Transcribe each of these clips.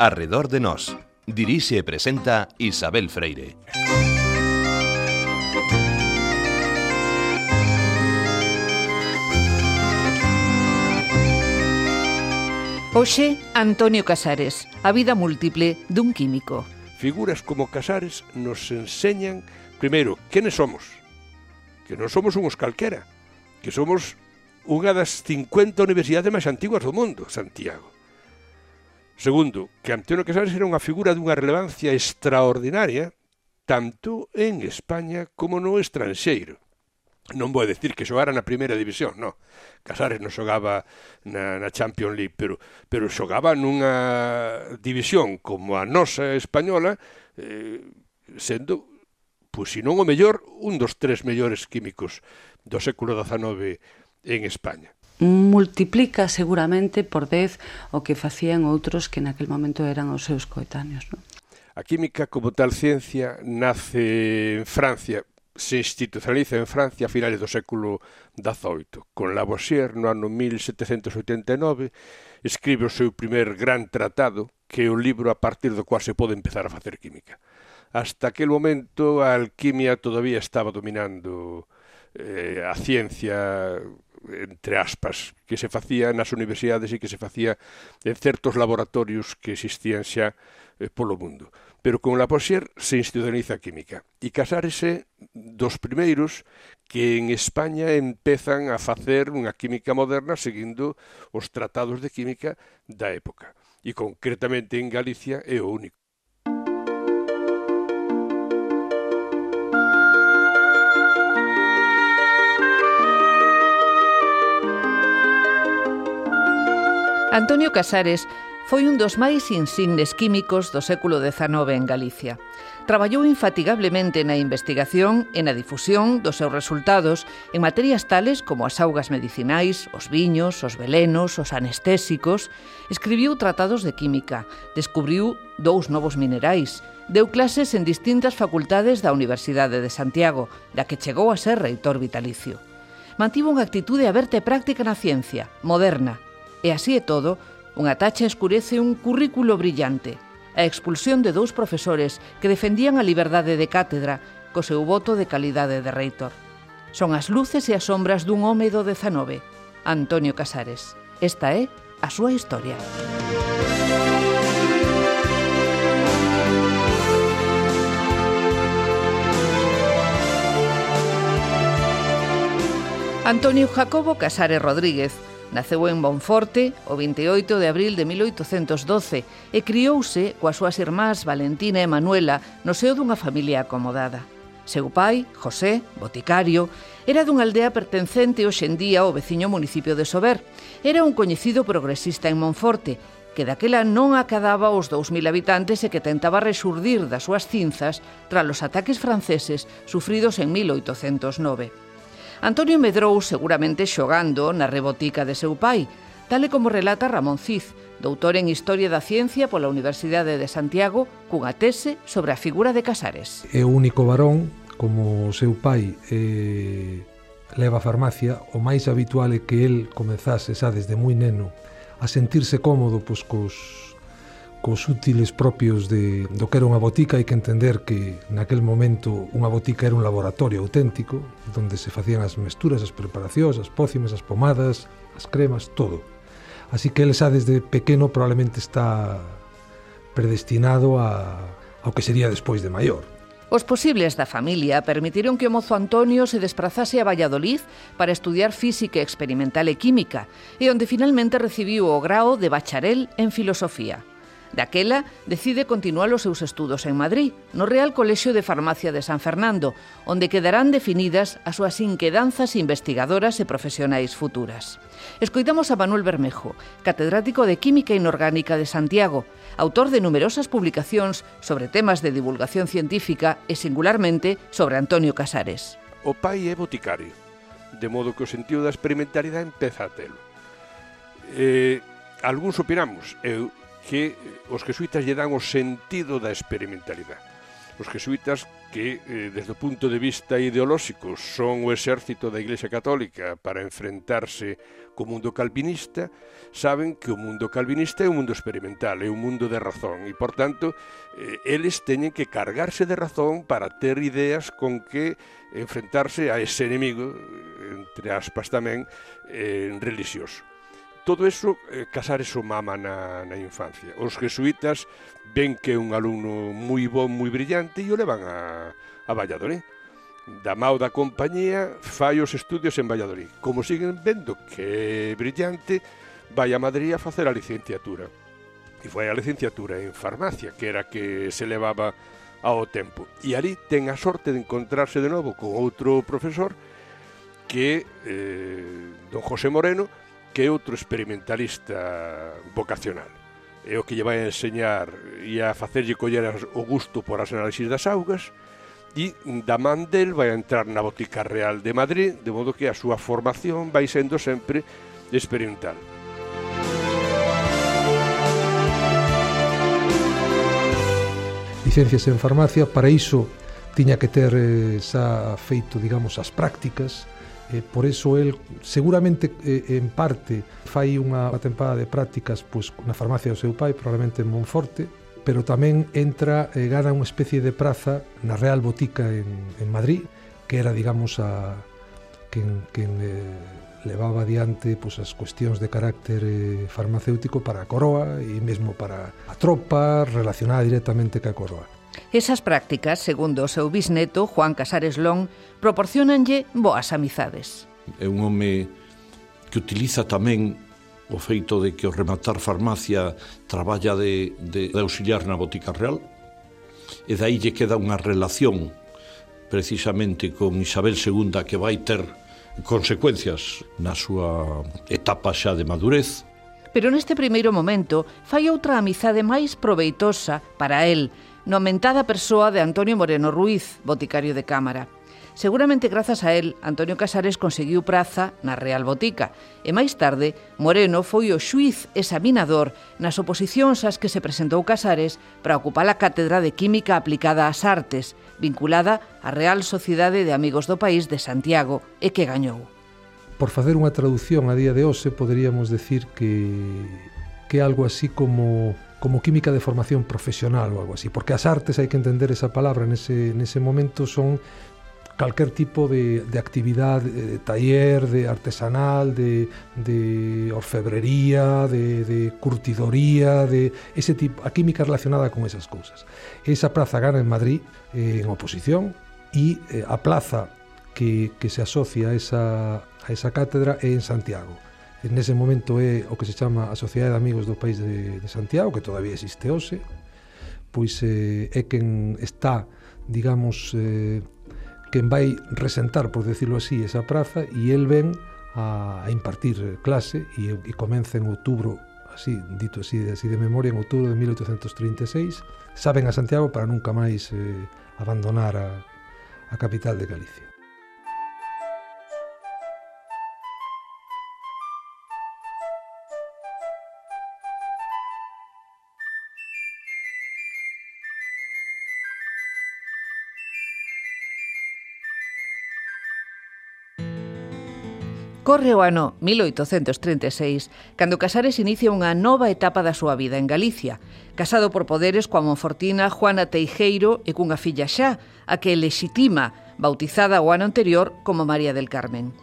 Arredor de Nós. Dirixe e presenta Isabel Freire. Oxe, Antonio Casares, a vida múltiple dun químico. Figuras como Casares nos enseñan, primeiro, quenes somos, que non somos unhos calquera, que somos unha das 50 universidades máis antiguas do mundo, Santiago. Segundo, que Antonio Casares era unha figura dunha relevancia extraordinaria tanto en España como no estranxeiro. Non vou decir que xogara na primeira división, no. Casares non xogaba na, na Champions League, pero, pero xogaba nunha división como a nosa española, eh, sendo, pois, se non o mellor, un dos tres mellores químicos do século XIX en España multiplica seguramente por 10 o que facían outros que naquel momento eran os seus coetáneos. Non? A química como tal ciencia nace en Francia, se institucionaliza en Francia a finales do século XVIII. Con Lavoisier, no ano 1789, escribe o seu primer gran tratado, que é o libro a partir do cual se pode empezar a facer química. Hasta aquel momento a alquimia todavía estaba dominando eh, a ciencia entre aspas, que se facía nas universidades e que se facía en certos laboratorios que existían xa eh, polo mundo. Pero con Laposier se institucionaliza a química e Casares dos primeiros que en España empezan a facer unha química moderna seguindo os tratados de química da época. E concretamente en Galicia é o único. Antonio Casares foi un dos máis insignes químicos do século XIX en Galicia. Traballou infatigablemente na investigación e na difusión dos seus resultados en materias tales como as augas medicinais, os viños, os velenos, os anestésicos. Escribiu tratados de química, descubriu dous novos minerais, deu clases en distintas facultades da Universidade de Santiago, da que chegou a ser reitor vitalicio. Mantivo unha actitude aberta e práctica na ciencia, moderna, E así é todo, unha tacha escurece un currículo brillante, a expulsión de dous profesores que defendían a liberdade de cátedra co seu voto de calidade de reitor. Son as luces e as sombras dun home do 19, Antonio Casares. Esta é a súa historia. Antonio Jacobo Casares Rodríguez Naceu en Bonforte o 28 de abril de 1812 e criouse coas súas irmás Valentina e Manuela no seo dunha familia acomodada. Seu pai, José, boticario, era dunha aldea pertencente hoxendía ao veciño municipio de Sober. Era un coñecido progresista en Monforte, que daquela non acadaba os 2.000 habitantes e que tentaba resurdir das súas cinzas tras os ataques franceses sufridos en 1809. Antonio medrou seguramente xogando na rebotica de seu pai, tal como relata Ramón Cid, doutor en Historia da Ciencia pola Universidade de Santiago, cunha tese sobre a figura de Casares. É o único varón, como o seu pai eh, leva a farmacia, o máis habitual é que el comezase xa desde moi neno a sentirse cómodo pois, cos cos útiles propios de, do que era unha botica hai que entender que naquel momento unha botica era un laboratorio auténtico donde se facían as mesturas, as preparacións, as pócimas, as pomadas, as cremas, todo. Así que el xa desde pequeno probablemente está predestinado a, ao que sería despois de maior. Os posibles da familia permitiron que o mozo Antonio se desplazase a Valladolid para estudiar física experimental e química, e onde finalmente recibiu o grao de bacharel en filosofía. Daquela, decide continuar os seus estudos en Madrid, no Real Colexio de Farmacia de San Fernando, onde quedarán definidas as súas inquedanzas investigadoras e profesionais futuras. Escoitamos a Manuel Bermejo, catedrático de Química Inorgánica de Santiago, autor de numerosas publicacións sobre temas de divulgación científica e singularmente sobre Antonio Casares. O pai é boticario, de modo que o sentido da experimentalidade empeza a telo. Eh, algúns opinamos, eu que os jesuitas lle dan o sentido da experimentalidade. Os jesuitas que, eh, desde o punto de vista ideolóxico, son o exército da Iglesia Católica para enfrentarse co mundo calvinista, saben que o mundo calvinista é un mundo experimental, é un mundo de razón, e, por tanto, eh, eles teñen que cargarse de razón para ter ideas con que enfrentarse a ese enemigo, entre aspas tamén, eh, religioso. Todo eso, eh, Casares o mama na, na infancia. Os jesuitas ven que é un alumno moi bon, moi brillante e o levan a, a Valladolid. Da mao da compañía fai os estudios en Valladolid. Como siguen vendo que é brillante, vai a Madrid a facer a licenciatura. E foi a licenciatura en farmacia, que era que se levaba ao tempo. E ali ten a sorte de encontrarse de novo con outro profesor que eh, don José Moreno, que outro experimentalista vocacional. É o que lle vai a enseñar e a facerlle coller o gusto por as análisis das augas e da man del vai a entrar na Botica Real de Madrid, de modo que a súa formación vai sendo sempre experimental. Licencias en farmacia, para iso tiña que ter eh, xa feito, digamos, as prácticas, eh, por eso el seguramente eh, en parte fai unha tempada de prácticas pois, na farmacia do seu pai, probablemente en Monforte, pero tamén entra, eh, gana unha especie de praza na Real Botica en, en Madrid, que era, digamos, a, quen, quen eh, levaba adiante pois, as cuestións de carácter eh, farmacéutico para a coroa e mesmo para a tropa relacionada directamente ca coroa. Esas prácticas, segundo o seu bisneto, Juan Casares Long, proporcionanlle boas amizades. É un home que utiliza tamén o feito de que o rematar farmacia traballa de, de, de auxiliar na Botica Real, e dai lle queda unha relación precisamente con Isabel II que vai ter consecuencias na súa etapa xa de madurez. Pero neste primeiro momento fai outra amizade máis proveitosa para el, nomentada persoa de Antonio Moreno Ruiz, boticario de Cámara. Seguramente grazas a él, Antonio Casares conseguiu praza na Real Botica e máis tarde Moreno foi o xuiz examinador nas oposicións ás que se presentou Casares para ocupar a Cátedra de Química Aplicada ás Artes, vinculada á Real Sociedade de Amigos do País de Santiago e que gañou. Por facer unha traducción a día de hoxe, poderíamos decir que que algo así como como química de formación profesional ou algo así, porque as artes, hai que entender esa palabra nese, nese momento, son calquer tipo de, de actividade, de taller, de artesanal, de, de orfebrería, de, de curtidoría, de ese tipo, a química relacionada con esas cousas. Esa praza gana en Madrid eh, en oposición e eh, a plaza que, que se asocia a esa, a esa cátedra é en Santiago. Nese momento é o que se chama a Sociedade de Amigos do País de, de Santiago, que todavía existe hoxe, pois eh, é quen está, digamos, eh, quen vai resentar, por decirlo así, esa praza e el ven a, a impartir clase e, e comeza en outubro así, dito así, así de memoria, en outubro de 1836, saben a Santiago para nunca máis eh, abandonar a, a capital de Galicia. Corre o ano 1836, cando Casares inicia unha nova etapa da súa vida en Galicia, casado por poderes coa Monfortina Juana Teijeiro e cunha filla xa, a que lexitima, bautizada o ano anterior como María del Carmen.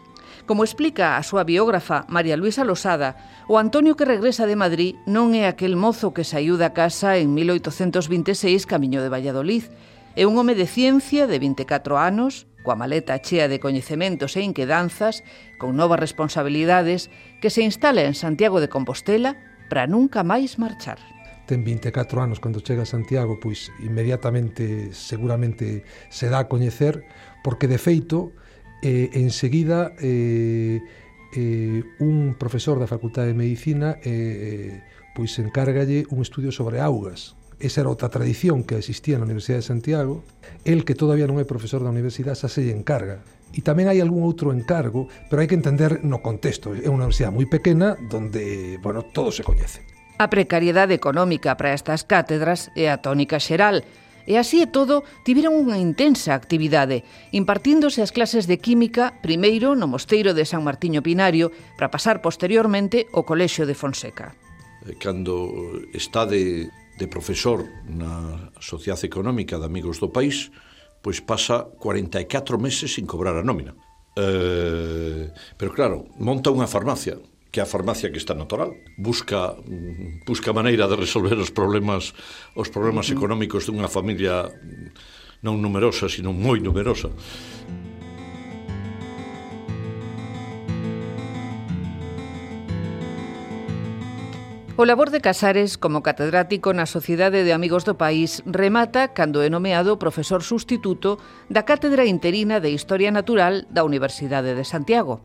Como explica a súa biógrafa María Luisa Losada, o Antonio que regresa de Madrid non é aquel mozo que saiu da casa en 1826 camiño de Valladolid, É un home de ciencia de 24 anos, coa maleta chea de coñecementos e inquedanzas, con novas responsabilidades, que se instala en Santiago de Compostela para nunca máis marchar. Ten 24 anos cando chega a Santiago, pois inmediatamente seguramente se dá a coñecer, porque de feito eh, enseguida eh, eh, un profesor da Facultade de Medicina eh, pois encárgalle un estudio sobre augas, esa era outra tradición que existía na Universidade de Santiago, el que todavía non é profesor da universidade xa se lle encarga. E tamén hai algún outro encargo, pero hai que entender no contexto. É unha universidade moi pequena donde, bueno, todo se coñece. A precariedade económica para estas cátedras é a tónica xeral, e así e todo tiveron unha intensa actividade, impartíndose as clases de química primeiro no mosteiro de San Martiño Pinario para pasar posteriormente ao Colexio de Fonseca. Eh, cando estade de profesor na Sociedade Económica de Amigos do País, pois pasa 44 meses sin cobrar a nómina. Eh, pero claro, monta unha farmacia, que é a farmacia que está no Toral, busca busca maneira de resolver os problemas os problemas económicos dunha familia non numerosa, sino moi numerosa. O labor de Casares como catedrático na Sociedade de Amigos do País remata cando é nomeado profesor sustituto da Cátedra Interina de Historia Natural da Universidade de Santiago.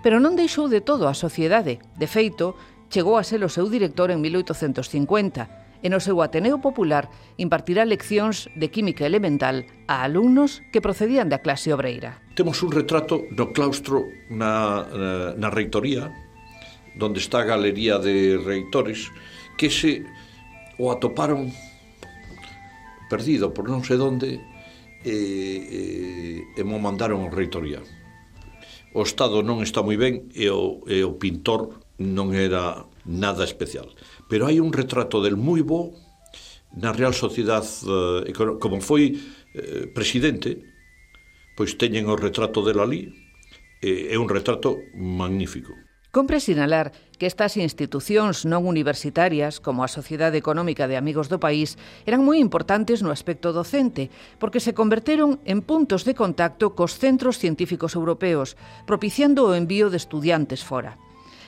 Pero non deixou de todo a sociedade. De feito, chegou a ser o seu director en 1850 e no seu Ateneo Popular impartirá leccións de química elemental a alumnos que procedían da clase obreira. Temos un retrato do claustro na, na, na reitoría donde está a Galería de Reitores, que se o atoparon perdido por non sei onde e, e, e mo mandaron ao reitoría. O Estado non está moi ben e o, e o pintor non era nada especial. Pero hai un retrato del moi bo na Real Sociedade, eh, como foi eh, presidente, pois teñen o retrato del ali, é un retrato magnífico. Compre sinalar que estas institucións non universitarias, como a Sociedade Económica de Amigos do País, eran moi importantes no aspecto docente, porque se converteron en puntos de contacto cos centros científicos europeos, propiciando o envío de estudiantes fora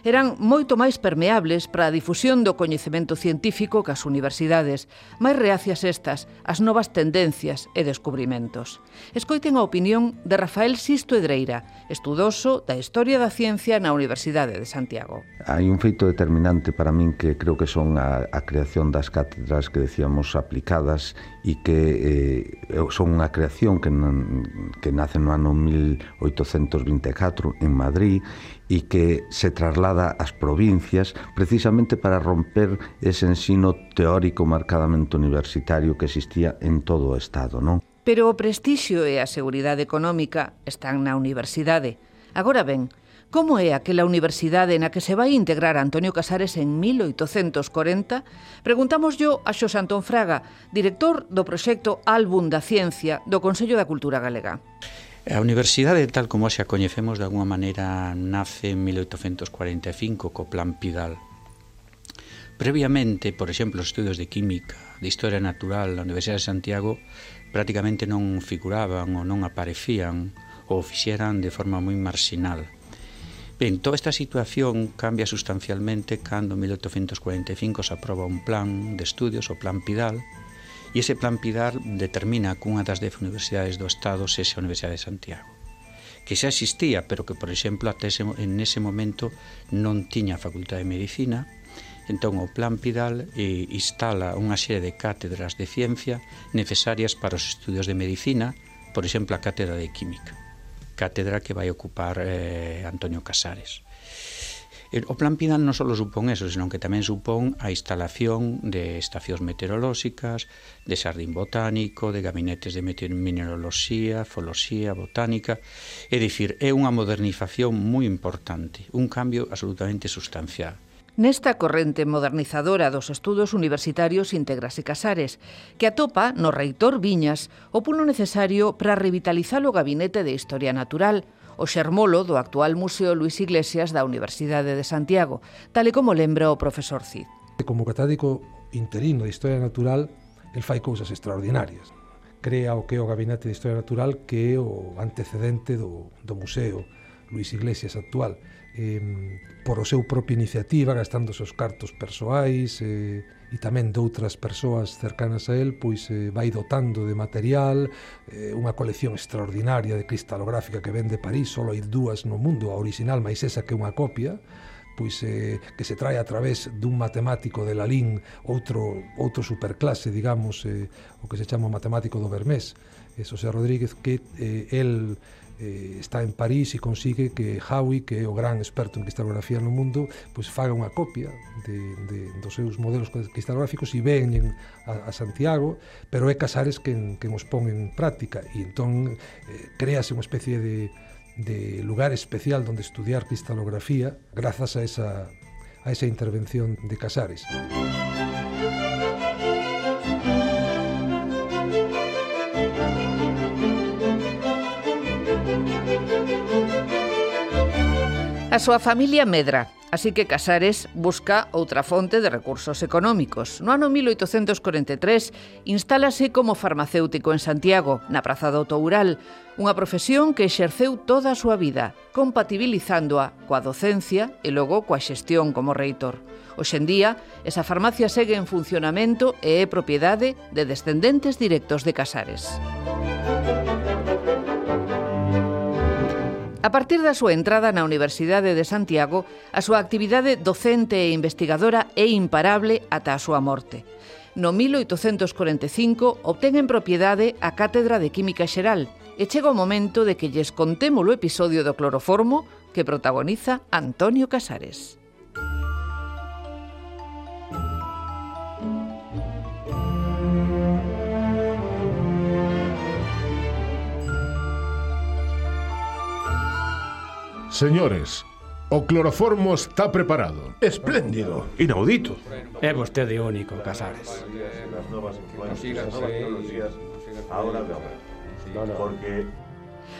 eran moito máis permeables para a difusión do coñecemento científico que as universidades, máis reacias estas ás novas tendencias e descubrimentos. Escoiten a opinión de Rafael Sisto Edreira, estudoso da Historia da Ciencia na Universidade de Santiago. Hai un feito determinante para min que creo que son a, a creación das cátedras que decíamos aplicadas e que eh, son unha creación que, que nace no ano 1824 en Madrid e que se traslada ás provincias precisamente para romper ese ensino teórico marcadamente universitario que existía en todo o Estado, non? Pero o prestixio e a seguridade económica están na universidade. Agora ben, como é aquela universidade na que se vai integrar Antonio Casares en 1840? Preguntamos yo a Xos Antón Fraga, director do proxecto Álbum da Ciencia do Consello da Cultura Galega. A universidade tal como xa coñecemos de alguma maneira nace en 1845 co plan Pidal. Previamente, por exemplo, os estudos de química, de historia natural na Universidade de Santiago prácticamente non figuraban ou non aparecían ou fixeran de forma moi marxinal. Ben, toda esta situación cambia sustancialmente cando en 1845 se aproba un plan de estudios, o plan Pidal, E ese plan Pilar determina que unha das dez universidades do Estado sexa a Universidade de Santiago que xa existía, pero que, por exemplo, até ese, en ese momento non tiña a Facultade de Medicina, Entón, o Plan Pidal eh, instala unha serie de cátedras de ciencia necesarias para os estudios de medicina, por exemplo, a cátedra de química, cátedra que vai ocupar eh, Antonio Casares. O plan Pidal non só supón eso, senón que tamén supón a instalación de estacións meteorolóxicas, de xardín botánico, de gabinetes de mineraloxía, foloxía, botánica... É dicir, é unha modernización moi importante, un cambio absolutamente sustancial. Nesta corrente modernizadora dos estudos universitarios integrase Casares, que atopa no reitor Viñas o pulo necesario para revitalizar o gabinete de Historia Natural, o xermolo do actual Museo Luis Iglesias da Universidade de Santiago, tal e como lembra o profesor Cid. Como catádico interino de Historia Natural, el fai cousas extraordinarias. Crea o que é o Gabinete de Historia Natural que é o antecedente do, do Museo Luis Iglesias actual eh, por o seu propia iniciativa, gastando os cartos persoais eh, e tamén de outras persoas cercanas a el, pois eh, vai dotando de material, eh, unha colección extraordinaria de cristalográfica que vende París, só hai dúas no mundo, a original, máis esa que é unha copia, pois eh, que se trae a través dun matemático de Lalín, outro outro superclase, digamos, eh, o que se chama matemático do Bermés, eh, José Rodríguez, que eh, el eh, está en París e consigue que Howie, que é o gran experto en cristalografía no mundo, pois faga unha copia de, de, dos seus modelos cristalográficos e veñen a, a Santiago, pero é Casares quen, quen os pon en práctica e entón eh, créase unha especie de, de lugar especial donde estudiar cristalografía grazas a esa, a esa intervención de Casares. Música A súa familia medra, así que Casares busca outra fonte de recursos económicos. No ano 1843 instálase como farmacéutico en Santiago, na Praza do Toural, unha profesión que exerceu toda a súa vida, compatibilizándoa coa docencia e logo coa xestión como reitor. Hoxendía, esa farmacia segue en funcionamento e é propiedade de descendentes directos de Casares. Música A partir da súa entrada na Universidade de Santiago, a súa actividade docente e investigadora é imparable ata a súa morte. No 1845 obtén en propiedade a Cátedra de Química Xeral e chega o momento de que lles contemos o episodio do cloroformo que protagoniza Antonio Casares. Señores, o cloroformo está preparado. Espléndido. Inaudito. É vostede único, Casares. Porque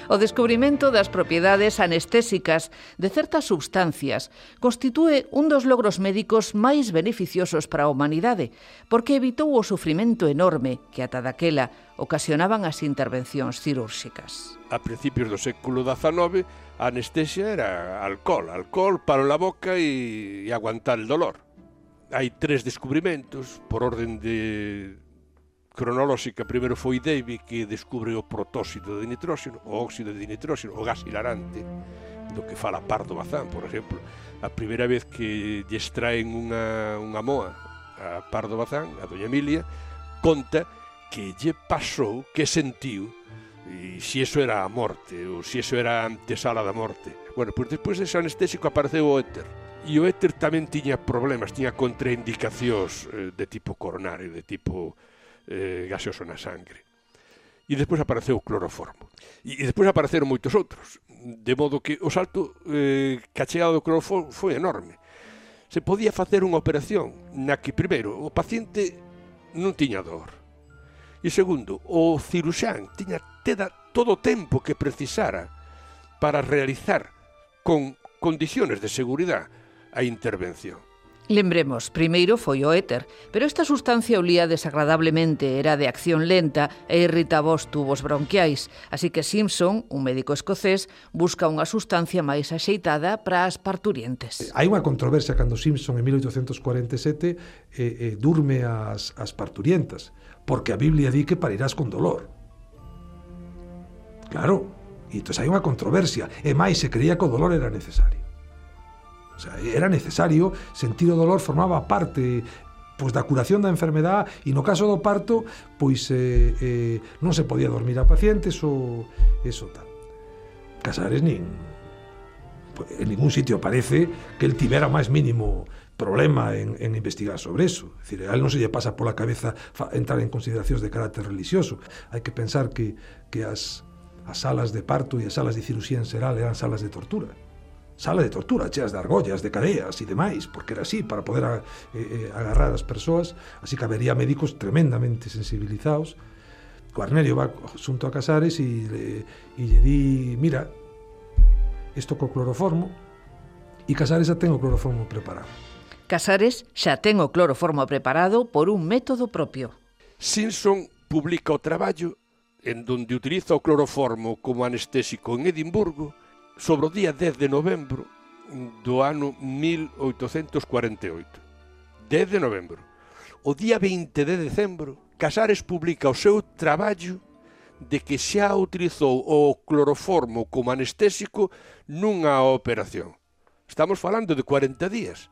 O descubrimento das propiedades anestésicas de certas substancias constitúe un dos logros médicos máis beneficiosos para a humanidade, porque evitou o sufrimento enorme que ata daquela ocasionaban as intervencións cirúrxicas. A principios do século XIX, a anestesia era alcohol, alcohol para la boca e, e aguantar el dolor. Hai tres descubrimentos por orden de cronolóxica primeiro foi Davy que descubre o protóxido de nitróxeno, o óxido de nitróxeno, o gas hilarante do que fala Pardo Bazán, por exemplo. A primeira vez que lle extraen unha, unha moa a Pardo Bazán, a doña Emilia, conta que lle pasou, que sentiu, e se eso era a morte, ou se eso era a antesala da morte. Bueno, pois despois dese anestésico apareceu o éter. E o éter tamén tiña problemas, tiña contraindicacións eh, de tipo coronario, de tipo eh, gaseoso na sangre. E despois apareceu o cloroformo. E, e despois apareceron moitos outros, de modo que o salto eh, que a chegada do cloroformo foi enorme. Se podía facer unha operación na que, primeiro, o paciente non tiña dor. E segundo, o ciruxán tiña teda todo o tempo que precisara para realizar con condiciones de seguridade a intervención. Lembremos, primeiro foi o éter, pero esta sustancia olía desagradablemente, era de acción lenta e irritaba os tubos bronquiais, así que Simpson, un médico escocés, busca unha sustancia máis axeitada para as parturientes. Eh, hai unha controversia cando Simpson en 1847 eh, eh, durme as, as parturientas, porque a Biblia di que parirás con dolor. Claro, e entón hai unha controversia, e máis se creía que o dolor era necesario. O sea, era necesario, sentir o dolor formaba parte pois da curación da enfermedade e no caso do parto pois eh, eh, non se podía dormir a pacientes ou eso tal Casares nin en ningún sitio parece que el tivera máis mínimo problema en, en investigar sobre eso. Es decir, a él non se lle pasa pola cabeza entrar en consideracións de carácter religioso. Hai que pensar que, que as, as salas de parto e as salas de cirugía en seral eran salas de tortura. Sala de tortura, cheas de argollas, de cadeas e demais, porque era así, para poder a, eh, eh, agarrar as persoas, así que habería médicos tremendamente sensibilizados. Guarnerio va xunto a Casares e le, e lle di, mira, isto co cloroformo, e Casares xa ten o cloroformo preparado. Casares xa ten o cloroformo preparado por un método propio. Simpson publica o traballo en donde utiliza o cloroformo como anestésico en Edimburgo sobre o día 10 de novembro do ano 1848. 10 de novembro. O día 20 de decembro, Casares publica o seu traballo de que xa utilizou o cloroformo como anestésico nunha operación. Estamos falando de 40 días.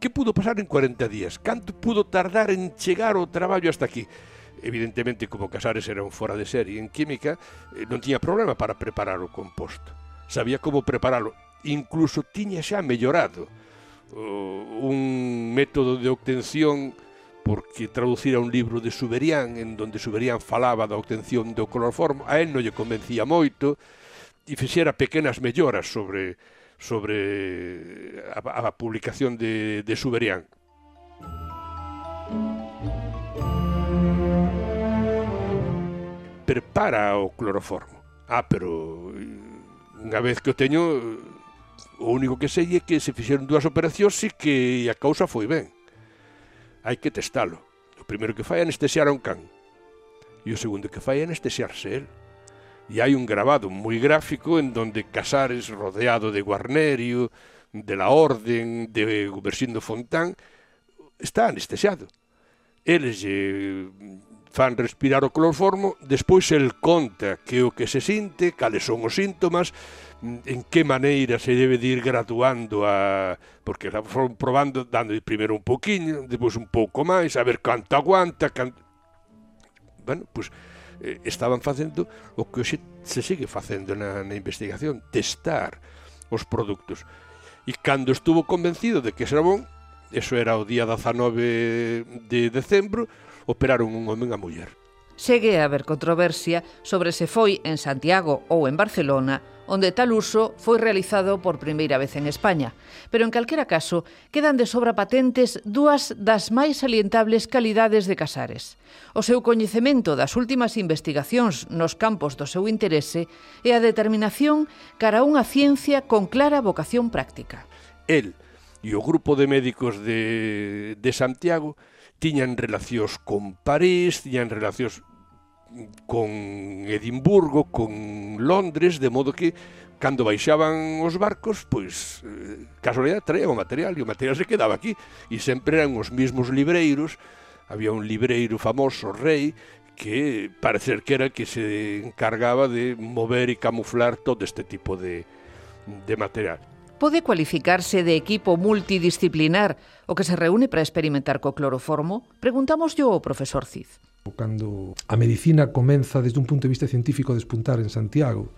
Que pudo pasar en 40 días? Canto pudo tardar en chegar o traballo hasta aquí? Evidentemente, como Casares era un fora de serie en química, eh, non tiña problema para preparar o composto sabía como preparalo. Incluso tiña xa mellorado uh, un método de obtención porque traducira un libro de Suberián en donde Suberián falaba da obtención do cloroformo, a él non lle convencía moito e fixera pequenas melloras sobre sobre a, a publicación de, de Suberián. Prepara o cloroformo. Ah, pero unha vez que o teño, o único que sei é que se fixeron dúas operacións e que a causa foi ben. Hai que testalo. O primeiro que fai é anestesiar a un can. E o segundo que fai é anestesiarse el. E hai un grabado moi gráfico en donde Casares rodeado de Guarnerio, de la Orden, de Gubersindo Fontán, está anestesiado. Eles lle, fan respirar o cloroformo, despois el conta que o que se sinte, cales son os síntomas, en que maneira se debe de ir graduando a... porque la foron probando, dando primeiro un poquinho, depois un pouco máis, a ver canto aguanta, canto... Bueno, pois eh, estaban facendo o que hoxe se sigue facendo na, na investigación, testar os produtos. E cando estuvo convencido de que era bon, eso era o día 19 de decembro, operaron un home a muller. Segue a haber controversia sobre se foi en Santiago ou en Barcelona onde tal uso foi realizado por primeira vez en España. Pero en calquera caso, quedan de sobra patentes dúas das máis salientables calidades de Casares. O seu coñecemento das últimas investigacións nos campos do seu interese e a determinación cara a unha ciencia con clara vocación práctica. El e o grupo de médicos de, de Santiago tiñan relacións con París, tiñan relacións con Edimburgo, con Londres, de modo que cando baixaban os barcos, pois, eh, casualidade, traían o material, e o material se quedaba aquí, e sempre eran os mesmos libreiros, había un libreiro famoso, rei, que parecer que era que se encargaba de mover e camuflar todo este tipo de, de material pode cualificarse de equipo multidisciplinar o que se reúne para experimentar co cloroformo? Preguntamos yo ao profesor Cid. Cando a medicina comeza desde un punto de vista científico a despuntar en Santiago,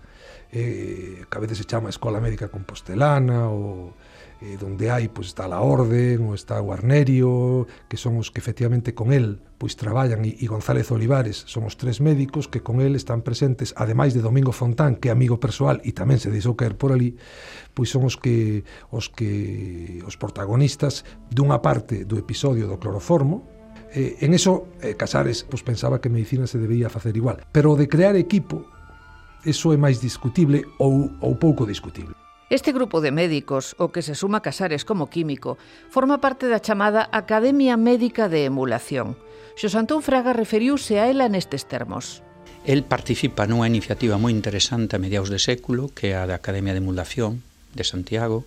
eh, que a veces se chama Escola Médica Compostelana ou eh, donde hai, pois está a Orden, ou está o Arnerio, que son os que efectivamente con el pois traballan e, e González Olivares son os tres médicos que con el están presentes, ademais de Domingo Fontán, que é amigo persoal e tamén se deixou caer por ali, pois son os que os que os protagonistas dunha parte do episodio do cloroformo, eh, en eso eh, Casares pois, pensaba que medicina se debía facer igual pero de crear equipo eso é máis discutible ou, ou pouco discutible. Este grupo de médicos, o que se suma Casares como químico, forma parte da chamada Academia Médica de Emulación. Xos Antón Fraga referiuse a ela nestes termos. El participa nunha iniciativa moi interesante a mediados de século, que é a da Academia de Emulación de Santiago.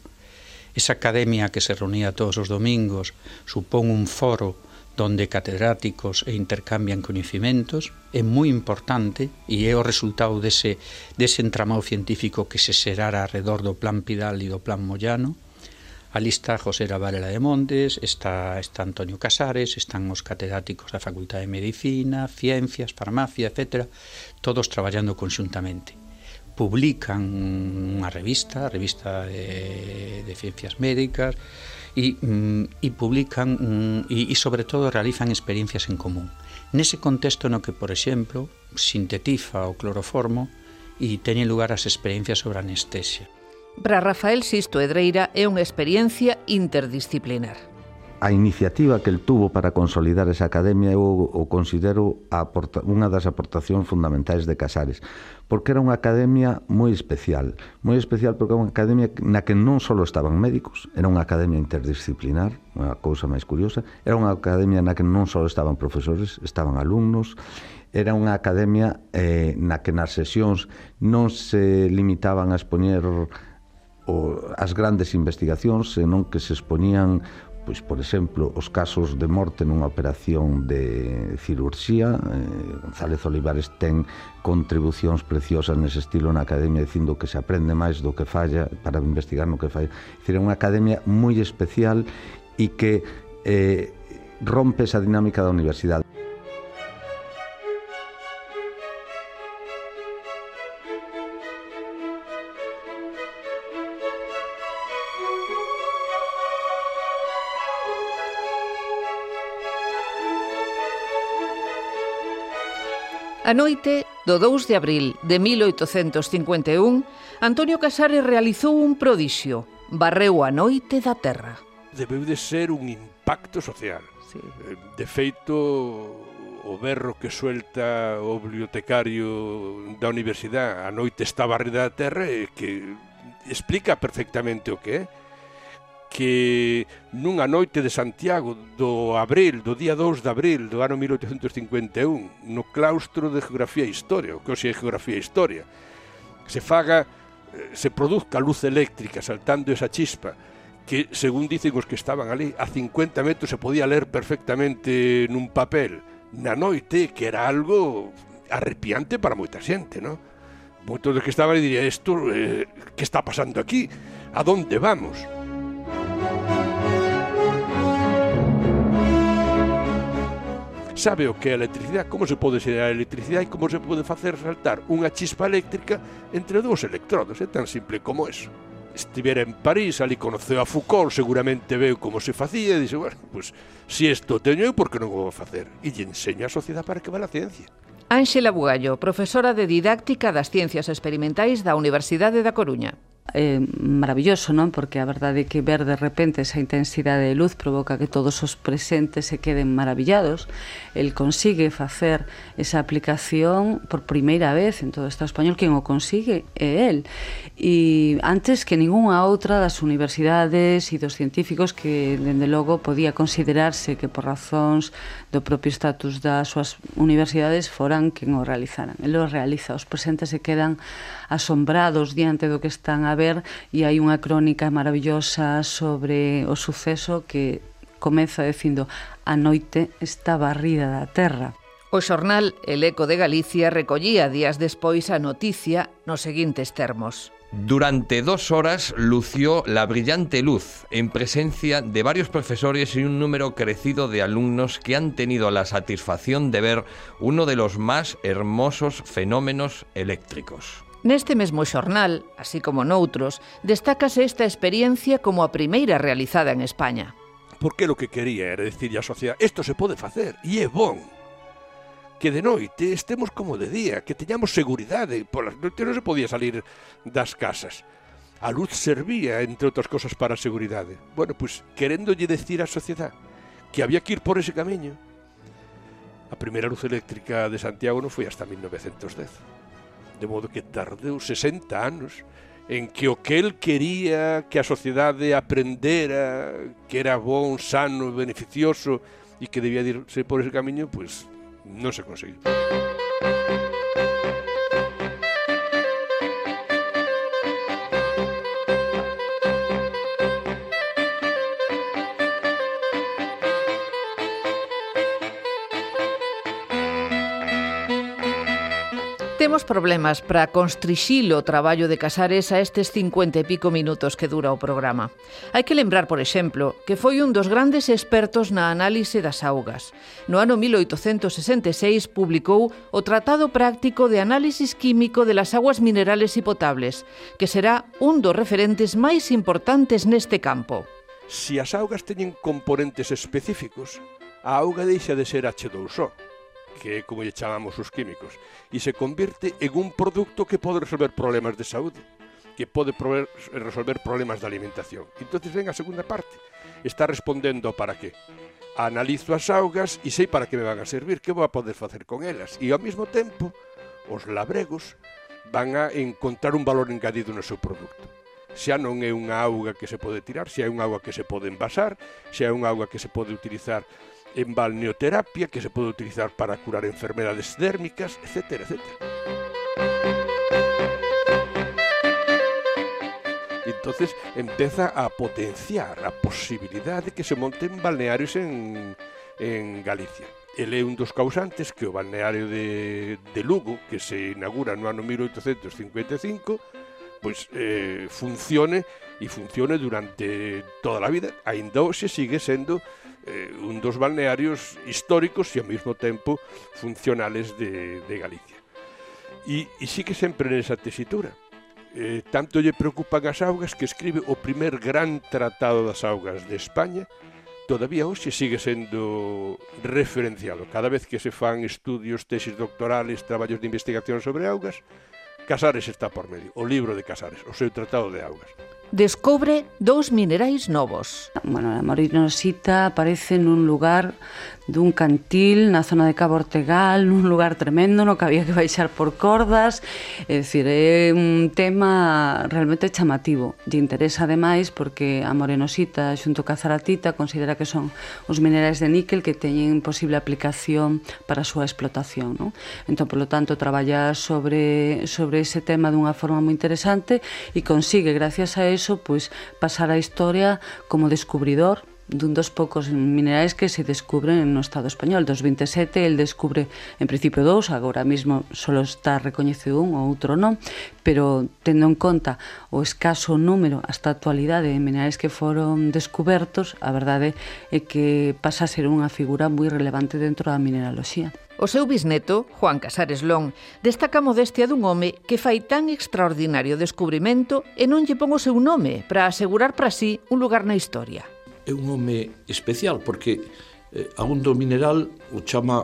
Esa academia que se reunía todos os domingos supón un foro donde catedráticos e intercambian coñecimentos, é moi importante e é o resultado dese, dese entramado científico que se xerara alrededor do plan Pidal e do plan Moyano. Ali está José Varela de Montes, está, está Antonio Casares, están os catedráticos da Facultade de Medicina, Ciencias, Farmacia, etc. Todos traballando conxuntamente. Publican unha revista, a revista de, de Ciencias Médicas, e, e mm, publican mm, e, e sobre todo realizan experiencias en común. Nese contexto no que, por exemplo, sintetiza o cloroformo e teñen lugar as experiencias sobre anestesia. Para Rafael Sisto Edreira é unha experiencia interdisciplinar a iniciativa que el tuvo para consolidar esa academia eu o considero a aporta, unha das aportacións fundamentais de Casares, porque era unha academia moi especial, moi especial porque era unha academia na que non só estaban médicos, era unha academia interdisciplinar, unha cousa máis curiosa, era unha academia na que non só estaban profesores, estaban alumnos, era unha academia eh, na que nas sesións non se limitaban a expoñer o, as grandes investigacións, senón que se expoñían pois, por exemplo, os casos de morte nunha operación de cirurxía. Eh, González Olivares ten contribucións preciosas nese estilo na academia dicindo que se aprende máis do que falla para investigar no que falla. Dicir, é unha academia moi especial e que eh, rompe esa dinámica da universidade. A noite do 2 de abril de 1851, Antonio Casares realizou un prodixio, barreu a noite da terra. Debeu de ser un impacto social. Sí. Eh, de feito, o berro que suelta o bibliotecario da universidade a noite está barrida da terra e que explica perfectamente o que é que nunha noite de Santiago do abril, do día 2 de abril do ano 1851, no claustro de Geografía e Historia, o que hoxe é Geografía e Historia, se faga, eh, se produzca luz eléctrica saltando esa chispa, que, según dicen os que estaban ali, a 50 metros se podía ler perfectamente nun papel, na noite, que era algo arrepiante para moita xente, non? Moitos dos que estaban ali dirían, isto, eh, que está pasando aquí? A donde vamos? sabe o que é a electricidade, como se pode xerar a electricidade e como se pode facer saltar unha chispa eléctrica entre dous electrodos. É tan simple como eso. Estivera en París, ali conoceu a Foucault, seguramente veu como se facía e dixe, bueno, pois, pues, se si isto teño eu, por que non o vou facer? E lle enseño a sociedade para que va a ciencia. Ángela Bugallo, profesora de Didáctica das Ciencias Experimentais da Universidade da Coruña eh, maravilloso, non? Porque a verdade é que ver de repente esa intensidade de luz provoca que todos os presentes se queden maravillados. El consigue facer esa aplicación por primeira vez en todo o Estado español, quen o consigue é el. E antes que ningunha outra das universidades e dos científicos que, dende logo, podía considerarse que por razóns do propio estatus das súas universidades foran quen o realizaran. El o realiza, os presentes se quedan asombrados diante do que están a ver e hai unha crónica maravillosa sobre o suceso que comeza dicindo a noite está barrida da terra. O xornal El Eco de Galicia recollía días despois a noticia nos seguintes termos. Durante dos horas lució la brillante luz en presencia de varios profesores y un número crecido de alumnos que han tenido la satisfacción de ver uno de los más hermosos fenómenos eléctricos. Neste mesmo xornal, así como noutros, destácase esta experiencia como a primeira realizada en España. Porque lo que quería era decir á sociedade isto se pode facer, e é bon. Que de noite estemos como de día, que teñamos seguridade, polas noites non se podía salir das casas. A luz servía, entre outras cosas, para a seguridade. Bueno, pois, queréndolle decir á sociedade que había que ir por ese camiño, a primeira luz eléctrica de Santiago non foi hasta 1910 de modo que tardeu 60 anos en que o que el quería que a sociedade aprendera que era bon, sano, beneficioso e que debía dirse por ese camiño, pois non se conseguiu. Temos problemas para constrixir o traballo de Casares a estes 50 e pico minutos que dura o programa. Hai que lembrar, por exemplo, que foi un dos grandes expertos na análise das augas. No ano 1866 publicou o Tratado Práctico de Análisis Químico de las Aguas Minerales y Potables, que será un dos referentes máis importantes neste campo. Se si as augas teñen componentes específicos, a auga deixa de ser H2O que é como lle chamamos os químicos, e se convirte en un produto que pode resolver problemas de saúde, que pode prover, resolver problemas de alimentación. Entonces ven a segunda parte, está respondendo para qué? Analizo as augas e sei para que me van a servir, que vou a poder facer con elas. E ao mesmo tempo, os labregos van a encontrar un valor engadido no seu produto xa non é unha auga que se pode tirar, xa é unha auga que se pode envasar, xa é unha auga que se pode utilizar en balneoterapia que se pode utilizar para curar enfermedades dérmicas, etc. etcétera. Entonces empieza a potenciar a posibilidad de que se monten balnearios en, en Galicia. El é un dos causantes que o balneario de, de Lugo, que se inaugura no ano 1855, pois eh, funcione e funcione durante toda a vida. Ainda hoxe sigue sendo eh, un dos balnearios históricos e ao mesmo tempo funcionales de, de Galicia. E, e sí que sempre nesa tesitura. Eh, tanto lle preocupan as augas que escribe o primer gran tratado das augas de España todavía hoxe sigue sendo referenciado. Cada vez que se fan estudios, tesis doctorales, traballos de investigación sobre augas, Casares está por medio, o libro de Casares, o seu tratado de augas descobre dous minerais novos. Bueno, a morinosita aparece nun lugar dun cantil na zona de Cabo Ortegal, nun lugar tremendo no que había que baixar por cordas, é dicir, é un tema realmente chamativo. Lle interesa ademais porque a morenosita xunto ca zaratita considera que son os minerais de níquel que teñen posible aplicación para a súa explotación. Non? Entón, polo tanto, traballa sobre, sobre ese tema dunha forma moi interesante e consigue, gracias a eso, pois, pasar a historia como descubridor dun dos poucos minerais que se descubren no Estado español. Dos 27, el descubre en principio dous, agora mesmo só está recoñecido un ou outro non, pero tendo en conta o escaso número hasta a actualidade de minerais que foron descubertos, a verdade é que pasa a ser unha figura moi relevante dentro da mineraloxía. O seu bisneto, Juan Casares Lón, destaca a modestia dun home que fai tan extraordinario descubrimento e non lle pon o seu nome para asegurar para si sí un lugar na historia é un home especial, porque eh, a un do mineral o chama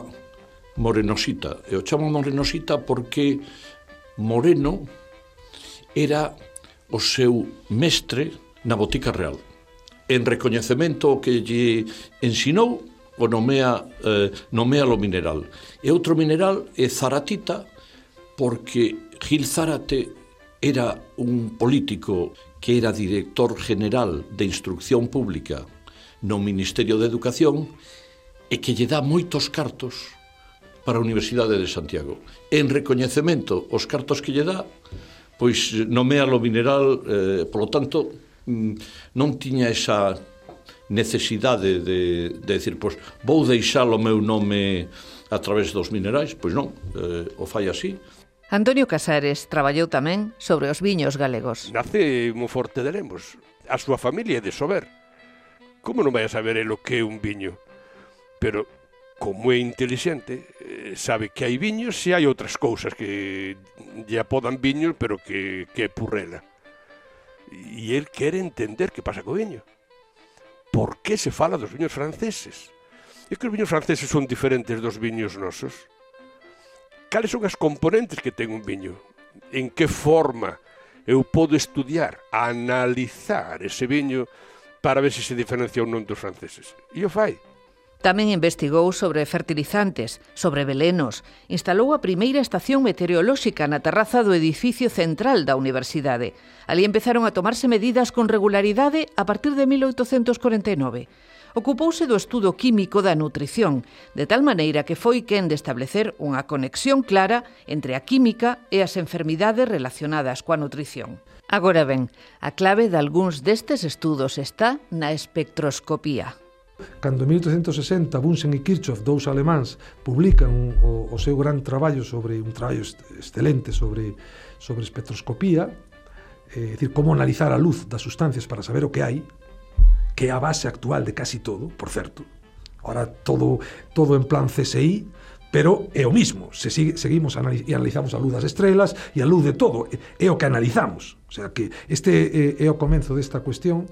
morenosita. E o chama morenosita porque Moreno era o seu mestre na Botica Real. En recoñecemento que lle ensinou, o nomea, eh, nomea lo mineral. E outro mineral é Zaratita, porque Gil Zárate era un político que era director general de instrucción pública no Ministerio de Educación e que lle dá moitos cartos para a Universidade de Santiago. En recoñecemento, os cartos que lle dá, pois nomea lo mineral, eh, polo tanto, mm, non tiña esa necesidade de, de decir, pois, vou deixar o meu nome a través dos minerais, pois non, eh, o fai así. Antonio Casares traballou tamén sobre os viños galegos. Nace Monforte de Lemos, a súa familia é de Sober, Como non vai a saber el o que é un viño? Pero como é inteligente, eh, sabe que hai viños e hai outras cousas que lle apodan viños, pero que, que é purrela. E el quere entender que pasa co viño. Por que se fala dos viños franceses? É que os viños franceses son diferentes dos viños nosos? Cales son as componentes que ten un viño? En que forma eu podo estudiar, analizar ese viño? para ver se se diferencia ou non dos franceses. E o fai. Tamén investigou sobre fertilizantes, sobre velenos, instalou a primeira estación meteorolóxica na terraza do edificio central da universidade. Ali empezaron a tomarse medidas con regularidade a partir de 1849. Ocupouse do estudo químico da nutrición, de tal maneira que foi quen de establecer unha conexión clara entre a química e as enfermidades relacionadas coa nutrición. Agora ben, a clave de algúns destes estudos está na espectroscopía. Cando en 1860 Bunsen e Kirchhoff, dous alemáns, publican un, o, o seu gran traballo sobre un traballo excelente sobre sobre espectroscopía, eh, decir, como analizar a luz das sustancias para saber o que hai, que é a base actual de casi todo, por certo. Ahora todo todo en plan CSI, pero é o mismo, se sigue, seguimos analiz, e analizamos a luz das estrelas e a luz de todo, é o que analizamos. O sea que este é, é o comenzo desta cuestión,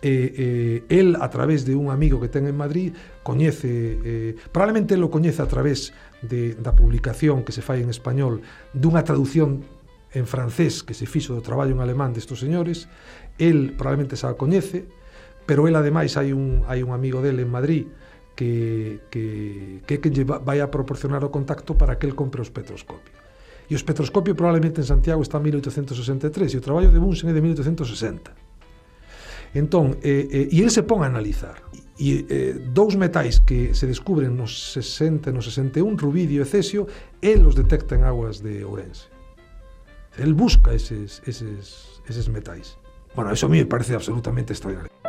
eh, eh, el a través de un amigo que ten en Madrid coñece eh, probablemente lo coñece a través de, da publicación que se fai en español dunha traducción en francés que se fixo do traballo en alemán destos señores el probablemente xa coñece pero el ademais hai un, hai un amigo dele en Madrid que, que, que, que lle vai a proporcionar o contacto para que el compre o espectroscopio. E o espectroscopio probablemente en Santiago está en 1863 e o traballo de Bunsen é de 1860. Entón, eh, eh, e el se pon a analizar. E eh, dous metais que se descubren nos 60 e nos 61, rubidio e cesio, el os detecta en aguas de Ourense. El busca eses, eses, eses metais. Bueno, eso a mí me parece absolutamente extraordinario.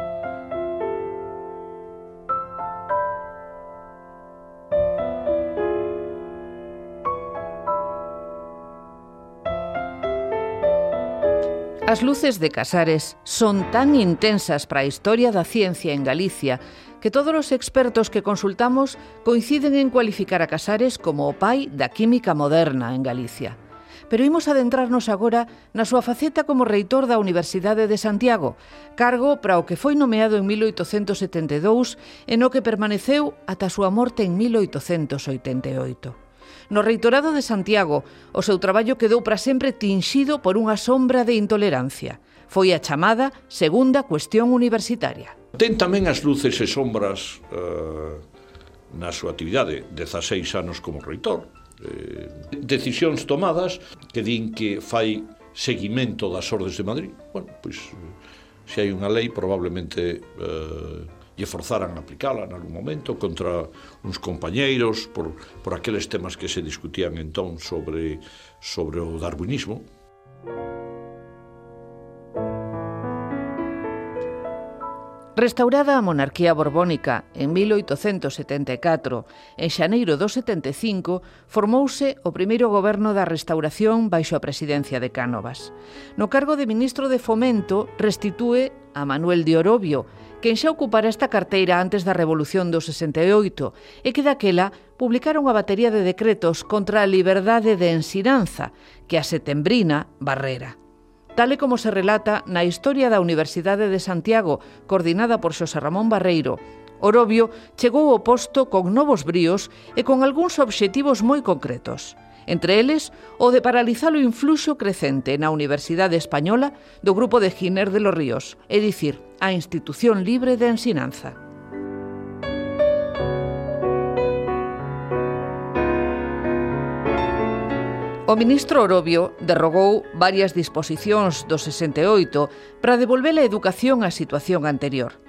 As luces de Casares son tan intensas para a historia da ciencia en Galicia que todos os expertos que consultamos coinciden en cualificar a Casares como o pai da química moderna en Galicia. Pero imos adentrarnos agora na súa faceta como reitor da Universidade de Santiago, cargo para o que foi nomeado en 1872 e no que permaneceu ata a súa morte en 1888. No reitorado de Santiago, o seu traballo quedou para sempre tinxido por unha sombra de intolerancia. Foi a chamada segunda cuestión universitaria. Ten tamén as luces e sombras eh, na súa actividade, 16 anos como reitor. Eh, decisións tomadas que din que fai seguimento das ordes de Madrid. Bueno, pois eh, se hai unha lei probablemente eh, lle forzaran a aplicala en algún momento contra uns compañeiros por, por aqueles temas que se discutían entón sobre, sobre o darwinismo. Restaurada a monarquía borbónica en 1874, en xaneiro do 75 formouse o primeiro goberno da restauración baixo a presidencia de Cánovas. No cargo de ministro de Fomento restitúe a Manuel de Orobio, quen xa ocupara esta carteira antes da Revolución do 68 e que daquela publicara unha batería de decretos contra a liberdade de ensinanza que a setembrina barrera. Tal e como se relata na historia da Universidade de Santiago, coordinada por Xosé Ramón Barreiro, Orobio chegou ao posto con novos bríos e con algúns obxectivos moi concretos entre eles o de paralizar o influxo crecente na Universidade Española do Grupo de Giner de los Ríos, é dicir, a institución libre de ensinanza. O ministro Orobio derrogou varias disposicións do 68 para devolver a educación á situación anterior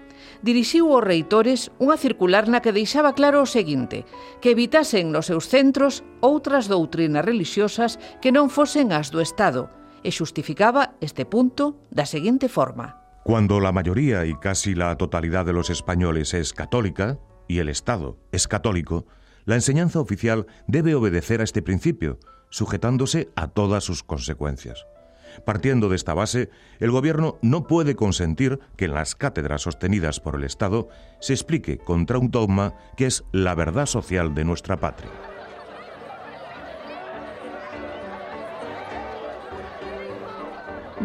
dirixiu aos reitores unha circular na que deixaba claro o seguinte, que evitasen nos seus centros outras doutrinas religiosas que non fosen as do Estado, e xustificaba este punto da seguinte forma. Cuando la mayoría y casi la totalidad de los españoles es católica, y el Estado es católico, la enseñanza oficial debe obedecer a este principio, sujetándose a todas sus consecuencias. Partiendo de esta base, el Gobierno no puede consentir que en las cátedras sostenidas por el Estado se explique contra un dogma que es la verdad social de nuestra patria.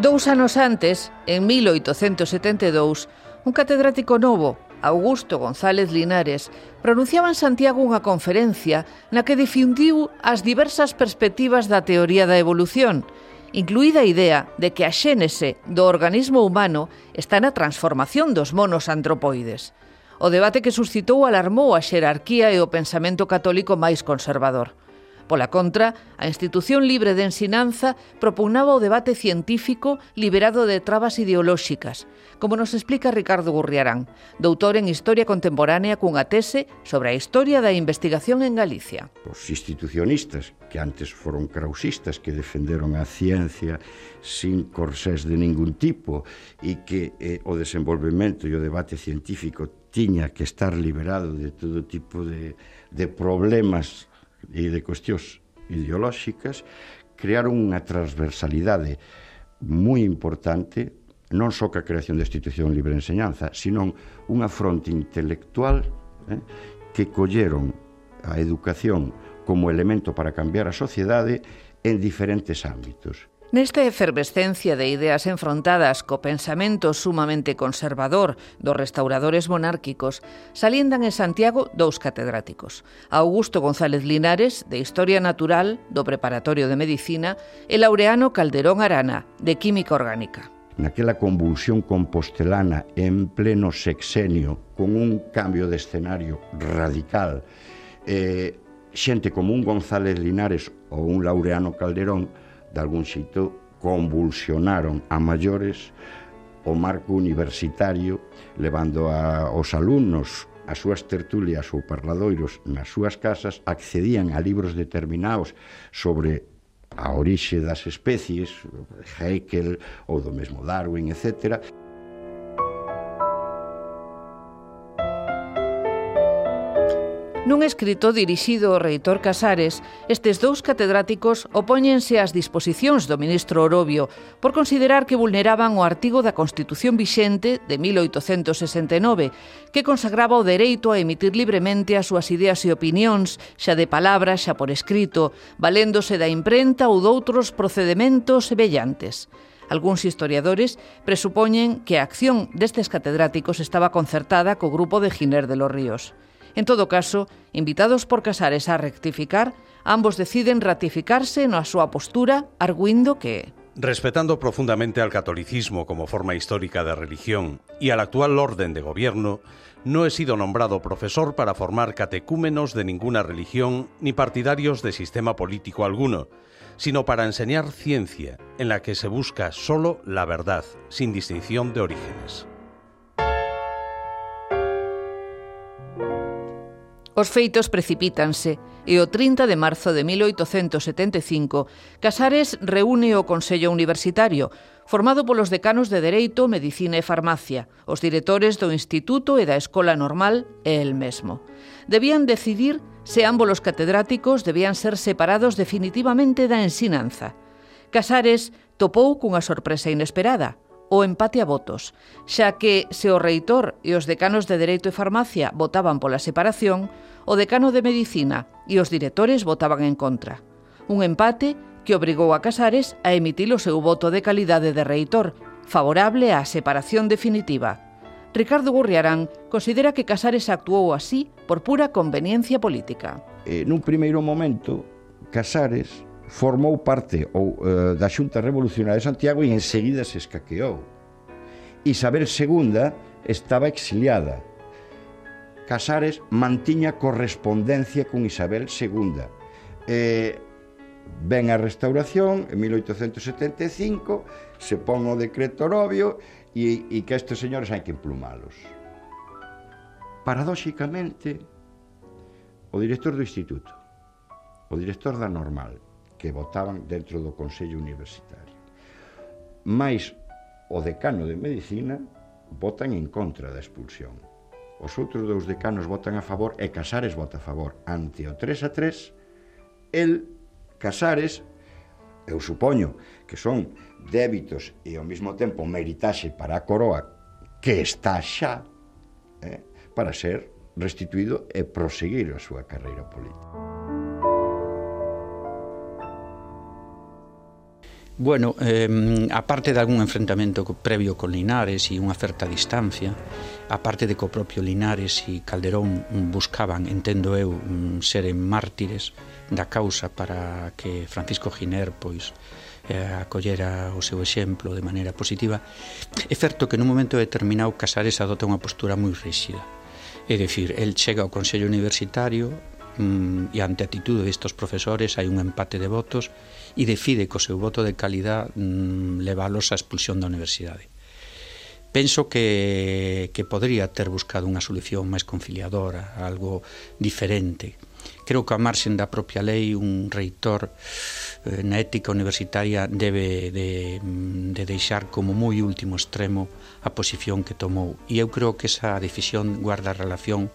Dous anos antes, en 1872, un catedrático novo, Augusto González Linares, pronunciaba en Santiago unha conferencia na que difundiu as diversas perspectivas da teoría da evolución – incluída a idea de que a xénese do organismo humano está na transformación dos monos antropoides. O debate que suscitou alarmou a xerarquía e o pensamento católico máis conservador. Pola contra, a institución libre de ensinanza propugnaba o debate científico liberado de trabas ideolóxicas, como nos explica Ricardo Gurriarán, doutor en Historia Contemporánea cunha tese sobre a historia da investigación en Galicia. Os institucionistas, que antes foron krausistas, que defenderon a ciencia sin corsés de ningún tipo e que eh, o desenvolvemento e o debate científico tiña que estar liberado de todo tipo de, de problemas e de cuestións ideolóxicas crearon unha transversalidade moi importante non só que a creación da institución libre de enseñanza, sino unha fronte intelectual eh, que colleron a educación como elemento para cambiar a sociedade en diferentes ámbitos. Nesta efervescencia de ideas enfrontadas co pensamento sumamente conservador dos restauradores monárquicos, saliendan en Santiago dous catedráticos, Augusto González Linares, de Historia Natural, do Preparatorio de Medicina, e Laureano Calderón Arana, de Química Orgánica. Naquela convulsión compostelana en pleno sexenio, con un cambio de escenario radical, eh, xente como un González Linares ou un Laureano Calderón de algún xeito convulsionaron a maiores o marco universitario levando a, os alumnos as súas tertulias ou parladoiros nas súas casas accedían a libros determinados sobre a orixe das especies, Haeckel ou do mesmo Darwin, etcétera, Nun escrito dirixido ao reitor Casares, estes dous catedráticos opóñense ás disposicións do ministro Orobio por considerar que vulneraban o artigo da Constitución vixente de 1869, que consagraba o dereito a emitir libremente as súas ideas e opinións, xa de palabra, xa por escrito, valéndose da imprenta ou doutros procedementos semellantes. Alguns historiadores presupoñen que a acción destes catedráticos estaba concertada co grupo de Giner de los Ríos. En todo caso, invitados por Casares a rectificar, ambos deciden ratificarse na súa postura, arguindo que Respetando profundamente al catolicismo como forma histórica de religión y al actual orden de gobierno, no he sido nombrado profesor para formar catecúmenos de ninguna religión ni partidarios de sistema político alguno, sino para enseñar ciencia en la que se busca solo la verdad, sin distinción de orígenes. Os feitos precipítanse e o 30 de marzo de 1875 Casares reúne o Consello Universitario, formado polos decanos de Dereito, Medicina e Farmacia, os directores do Instituto e da Escola Normal e el mesmo. Debían decidir se ambos os catedráticos debían ser separados definitivamente da ensinanza. Casares topou cunha sorpresa inesperada – o empate a votos, xa que se o reitor e os decanos de Dereito e Farmacia votaban pola separación, o decano de Medicina e os directores votaban en contra. Un empate que obrigou a Casares a emitir o seu voto de calidade de reitor, favorable á separación definitiva. Ricardo Gurriarán considera que Casares actuou así por pura conveniencia política. Eh, nun primeiro momento, Casares formou parte ou, uh, da Xunta Revolucionaria de Santiago e enseguida se escaqueou. Isabel II estaba exiliada. Casares mantiña correspondencia con Isabel II. Eh, ven a restauración en 1875, se pon o decreto novio e, e que estes señores hai que emplumalos. Paradóxicamente, o director do instituto, o director da normal, que votaban dentro do Consello Universitario. Mais o decano de Medicina votan en contra da expulsión. Os outros dous decanos votan a favor e Casares vota a favor. Ante o 3 a 3, el, Casares, eu supoño que son débitos e ao mesmo tempo meritaxe para a coroa que está xa eh, para ser restituído e proseguir a súa carreira política. Bueno, eh, aparte de algún enfrentamento previo con Linares e unha certa distancia, aparte de que o propio Linares e Calderón buscaban, entendo eu, seren mártires da causa para que Francisco Giner pois eh, acollera o seu exemplo de maneira positiva, é certo que nun momento determinado Casares adota unha postura moi rígida. É dicir, el chega ao Consello Universitario mm, e ante a atitude destes profesores hai un empate de votos e decide co seu voto de calidad mm, leválos á expulsión da universidade. Penso que, que podría ter buscado unha solución máis conciliadora, algo diferente. Creo que a marxen da propia lei un reitor eh, na ética universitaria debe de, mm, de deixar como moi último extremo a posición que tomou. E eu creo que esa decisión guarda relación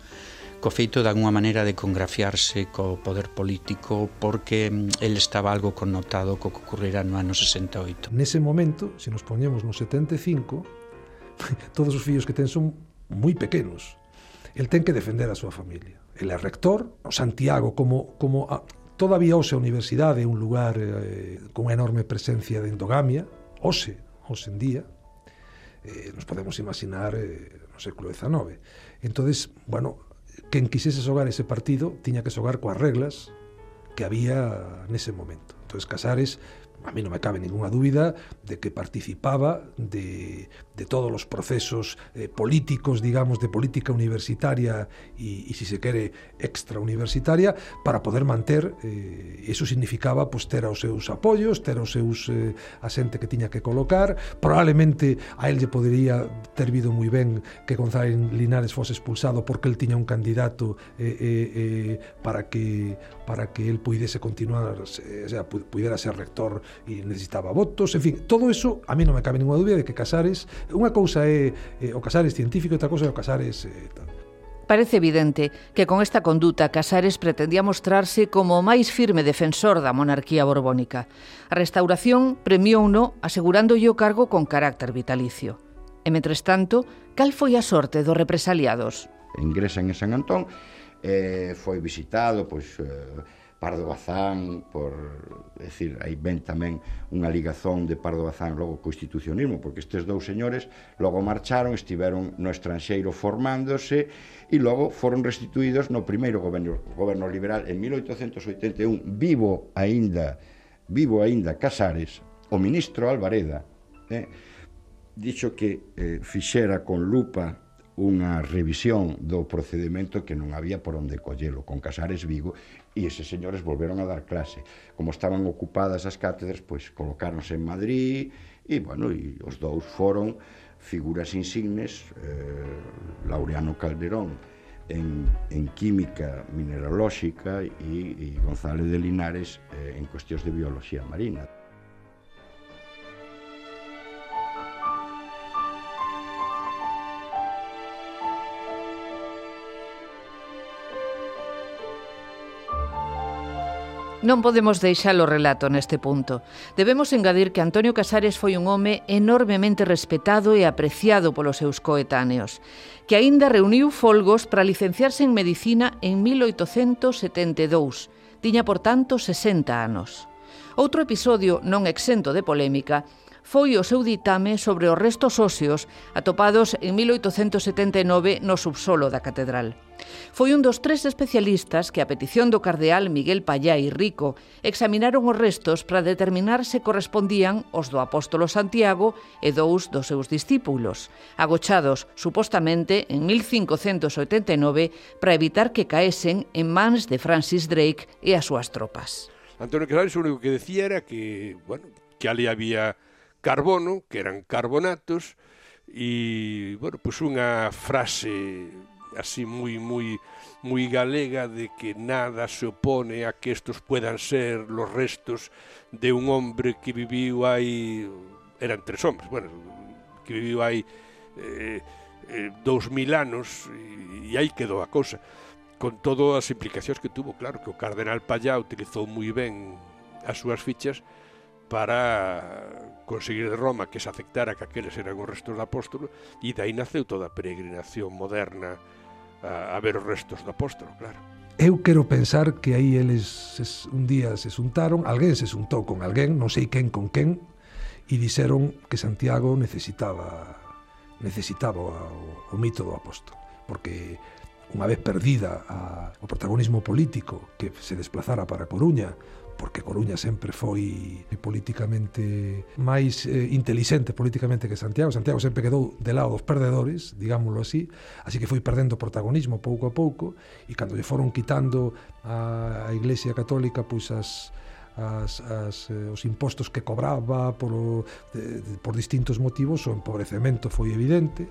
co feito de alguna maneira de congrafiarse co poder político porque mm, el estaba algo connotado co que ocurrera no ano 68. Nese momento, se nos poñemos no 75, todos os fillos que ten son moi pequenos. El ten que defender a súa familia. El é rector, o Santiago como, como a, todavía hoxe a universidade é un lugar eh, con enorme presencia de endogamia, hoxe, hoxe en día, eh, nos podemos imaginar eh, no século XIX. Entonces, bueno, quen quisese xogar ese partido tiña que xogar coas reglas que había nese momento. Entón, Casares, a mí non me cabe ninguna dúbida de que participaba de, de todos os procesos eh, políticos, digamos, de política universitaria e, e si se quere, extrauniversitaria, para poder manter, eh, eso significaba, pues, ter os seus apoios, ter os seus eh, a xente que tiña que colocar, probablemente a él lle podería ter vido moi ben que González Linares fose expulsado porque el tiña un candidato eh, eh, eh, para que para que él puidese continuar, o sea, pudera ser rector e necesitaba votos, en fin, todo eso a mí non me cabe ninguna dúbida de que Casares Unha cousa é, é o Casares científico, outra cousa é o Casares eh, tal. Parece evidente que con esta conduta Casares pretendía mostrarse como o máis firme defensor da monarquía borbónica. A restauración premiouno asegurándolle o cargo con carácter vitalicio. E, mentres tanto, cal foi a sorte dos represaliados? Ingresan en San Antón, eh, foi visitado, pois, eh, Pardo Bazán, por decir, aí ben tamén unha ligazón de Pardo Bazán logo co institucionismo, porque estes dous señores logo marcharon, estiveron no estranxeiro formándose e logo foron restituídos no primeiro goberno, goberno liberal en 1881, vivo aínda, vivo aínda Casares, o ministro Alvareda, eh, dixo que eh, fixera con lupa unha revisión do procedimento que non había por onde collelo. Con Casares Vigo E eses señores volveron a dar clase. Como estaban ocupadas as cátedras, pois colocáronse en Madrid, e, bueno, e os dous foron figuras insignes, eh, Laureano Calderón, en, en química mineralóxica e, e González de Linares eh, en cuestións de biología marina. Non podemos deixar o relato neste punto. Debemos engadir que Antonio Casares foi un home enormemente respetado e apreciado polos seus coetáneos, que aínda reuniu folgos para licenciarse en Medicina en 1872. Tiña, por tanto, 60 anos. Outro episodio non exento de polémica foi o seu ditame sobre os restos óseos atopados en 1879 no subsolo da catedral. Foi un dos tres especialistas que, a petición do cardeal Miguel Payá e Rico, examinaron os restos para determinar se correspondían os do apóstolo Santiago e dous dos seus discípulos, agochados, supostamente, en 1589 para evitar que caesen en mans de Francis Drake e as súas tropas. Antonio Casares o único que decía era que, bueno, que ali había carbono, que eran carbonatos, e, bueno, pois pues unha frase así moi moi moi galega de que nada se opone a que estos puedan ser los restos de un hombre que viviu aí eran tres hombres, bueno, que viviu aí eh, eh, dous mil anos e, e aí quedou a cosa con todas as implicacións que tuvo, claro que o cardenal Pallá utilizou moi ben as súas fichas para conseguir de Roma que se aceptara que aqueles eran os restos do apóstolo e dai naceu toda a peregrinación moderna a, a ver os restos do apóstolo, claro. Eu quero pensar que aí eles un día se xuntaron, alguén se xuntou con alguén, non sei quen con quen, e dixeron que Santiago necesitaba necesitaba o, o mito do apóstolo, porque unha vez perdida a, o protagonismo político que se desplazara para Coruña porque Coruña sempre foi políticamente máis eh, inteligente políticamente que Santiago. Santiago sempre quedou de lado dos perdedores, digámoslo así, así que foi perdendo protagonismo pouco a pouco e cando lle foron quitando a, a Iglesia Católica pois as as, as, eh, os impostos que cobraba por, de, de, por distintos motivos, o empobrecemento foi evidente.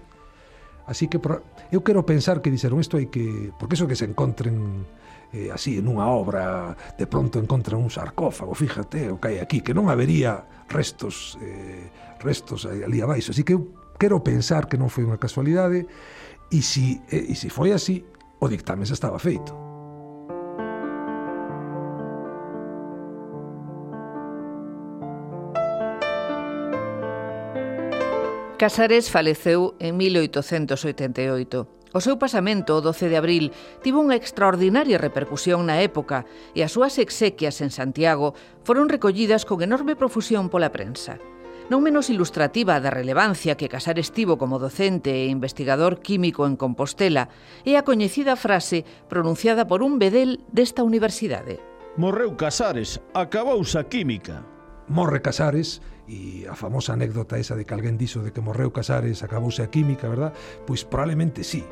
Así que por, eu quero pensar que dixeron isto hai que... Porque iso que se encontren eh, así nunha obra de pronto encontran un sarcófago, fíjate o que hai aquí, que non habería restos eh, restos ali abaixo. Así que eu quero pensar que non foi unha casualidade e si, eh, e si foi así, o dictamen xa estaba feito. Casares faleceu en 1888. O seu pasamento o 12 de abril tivo unha extraordinaria repercusión na época e as súas exequias en Santiago foron recollidas con enorme profusión pola prensa. Non menos ilustrativa da relevancia que Casar estivo como docente e investigador químico en Compostela é a coñecida frase pronunciada por un bedel desta universidade. Morreu Casares, acabouse a química. Morre Casares, e a famosa anécdota esa de que alguén dixo de que morreu Casares, acabouse a química, verdad? Pois probablemente sí,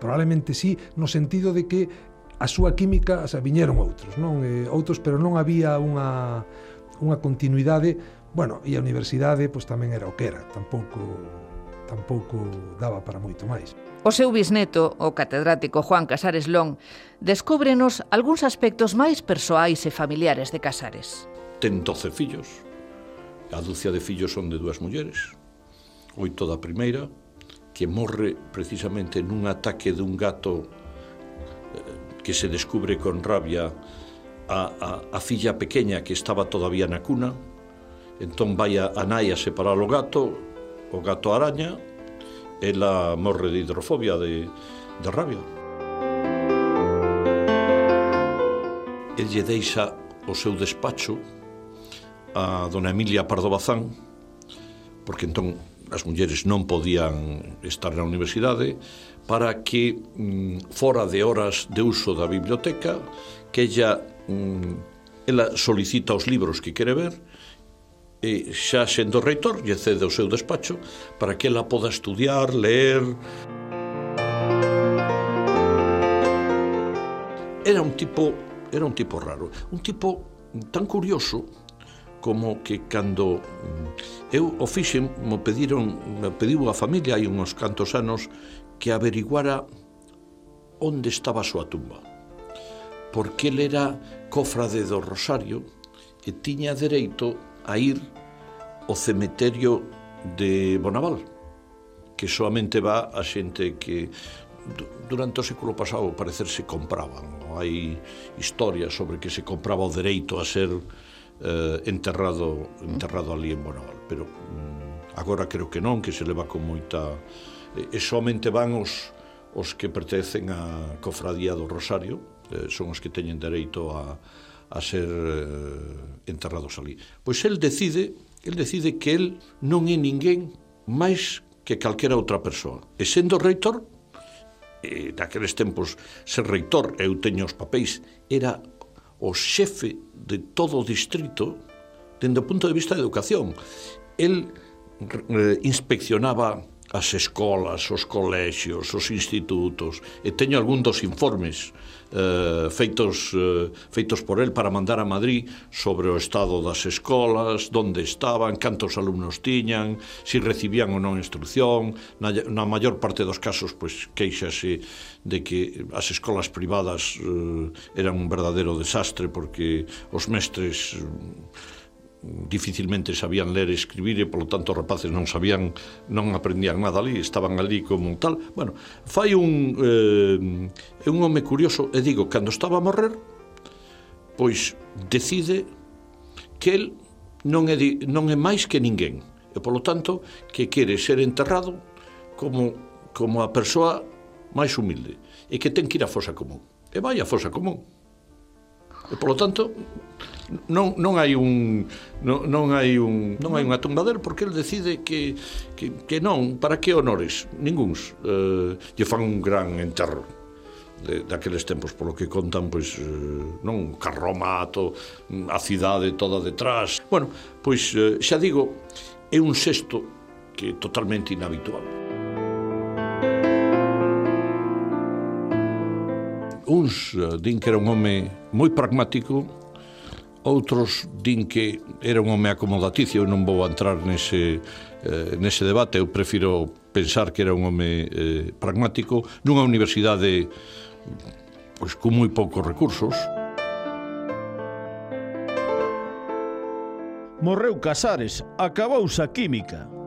Probablemente sí, no sentido de que a súa química, xa viñeron outros, non? Eh, outros, pero non había unha unha continuidade, bueno, e a universidade pois tamén era o que era, tampouco tampouco daba para moito máis. O seu bisneto, o catedrático Juan Casares Long, descúbrenos algúns aspectos máis persoais e familiares de Casares. Ten 12 fillos. A dúcia de fillos son de dúas mulleres. Oito da primeira, que morre precisamente nun ataque dun gato eh, que se descubre con rabia a, a, a filla pequeña que estaba todavía na cuna, entón vai a, a nai a separar o gato, o gato araña, ela morre de hidrofobia, de, de rabia. El lle deixa o seu despacho a dona Emilia Pardo Bazán, porque entón as mulleres non podían estar na universidade para que mm, fora de horas de uso da biblioteca que ella mm, ela solicita os libros que quere ver e xa sendo reitor lle cede o seu despacho para que ela poda estudiar, ler. Era un tipo era un tipo raro un tipo tan curioso como que cando mm, eu o fixen, me pediron, me pediu a familia hai uns cantos anos que averiguara onde estaba a súa tumba. Porque ele era cofrade do Rosario e tiña dereito a ir ao cemeterio de Bonaval, que solamente va a xente que durante o século pasado, parecer, se compraban. Hai historias sobre que se compraba o dereito a ser eh, enterrado enterrado ali en Bonaval, pero mm, agora creo que non, que se leva con moita eh, e, e somente van os os que pertencen á cofradía do Rosario, eh, son os que teñen dereito a a ser eh, enterrados ali. Pois el decide, el decide que el non é ninguén máis que calquera outra persoa. E sendo reitor, eh, daqueles tempos ser reitor, eu teño os papéis, era o xefe de todo o distrito dende o punto de vista da educación. El eh, inspeccionaba as escolas, os colexios, os institutos, e teño algún dos informes eh, feitos, eh, feitos por el para mandar a Madrid sobre o estado das escolas, onde estaban, cantos alumnos tiñan, se si recibían ou non instrucción, na, na maior parte dos casos pois queixase de que as escolas privadas eh, eran un verdadeiro desastre porque os mestres eh, dificilmente sabían ler e escribir e polo tanto os rapaces non sabían non aprendían nada ali, estaban ali como tal. Bueno, fai un eh, un home curioso e digo, cando estaba a morrer, pois decide que el non é non é máis que ninguén e polo tanto que quere ser enterrado como como a persoa máis humilde e que ten que ir á fosa común. E vai á fosa común. E polo tanto non non hai un non, non hai un non hai unha tumba porque el decide que que, que non, para que honores, ningúns. Eh, lle fan un gran enterro de, daqueles tempos, polo que contan, pois, eh, non, Carroma, to, a cidade toda detrás. Bueno, pois, eh, xa digo, é un sexto que é totalmente inhabitual. Uns eh, din que era un home moi pragmático, Outros din que era un home acomodaticio, eu non vou entrar nese, eh, nese debate, eu prefiro pensar que era un home eh, pragmático, nunha universidade pois, con moi poucos recursos. Morreu Casares, acabouse a química.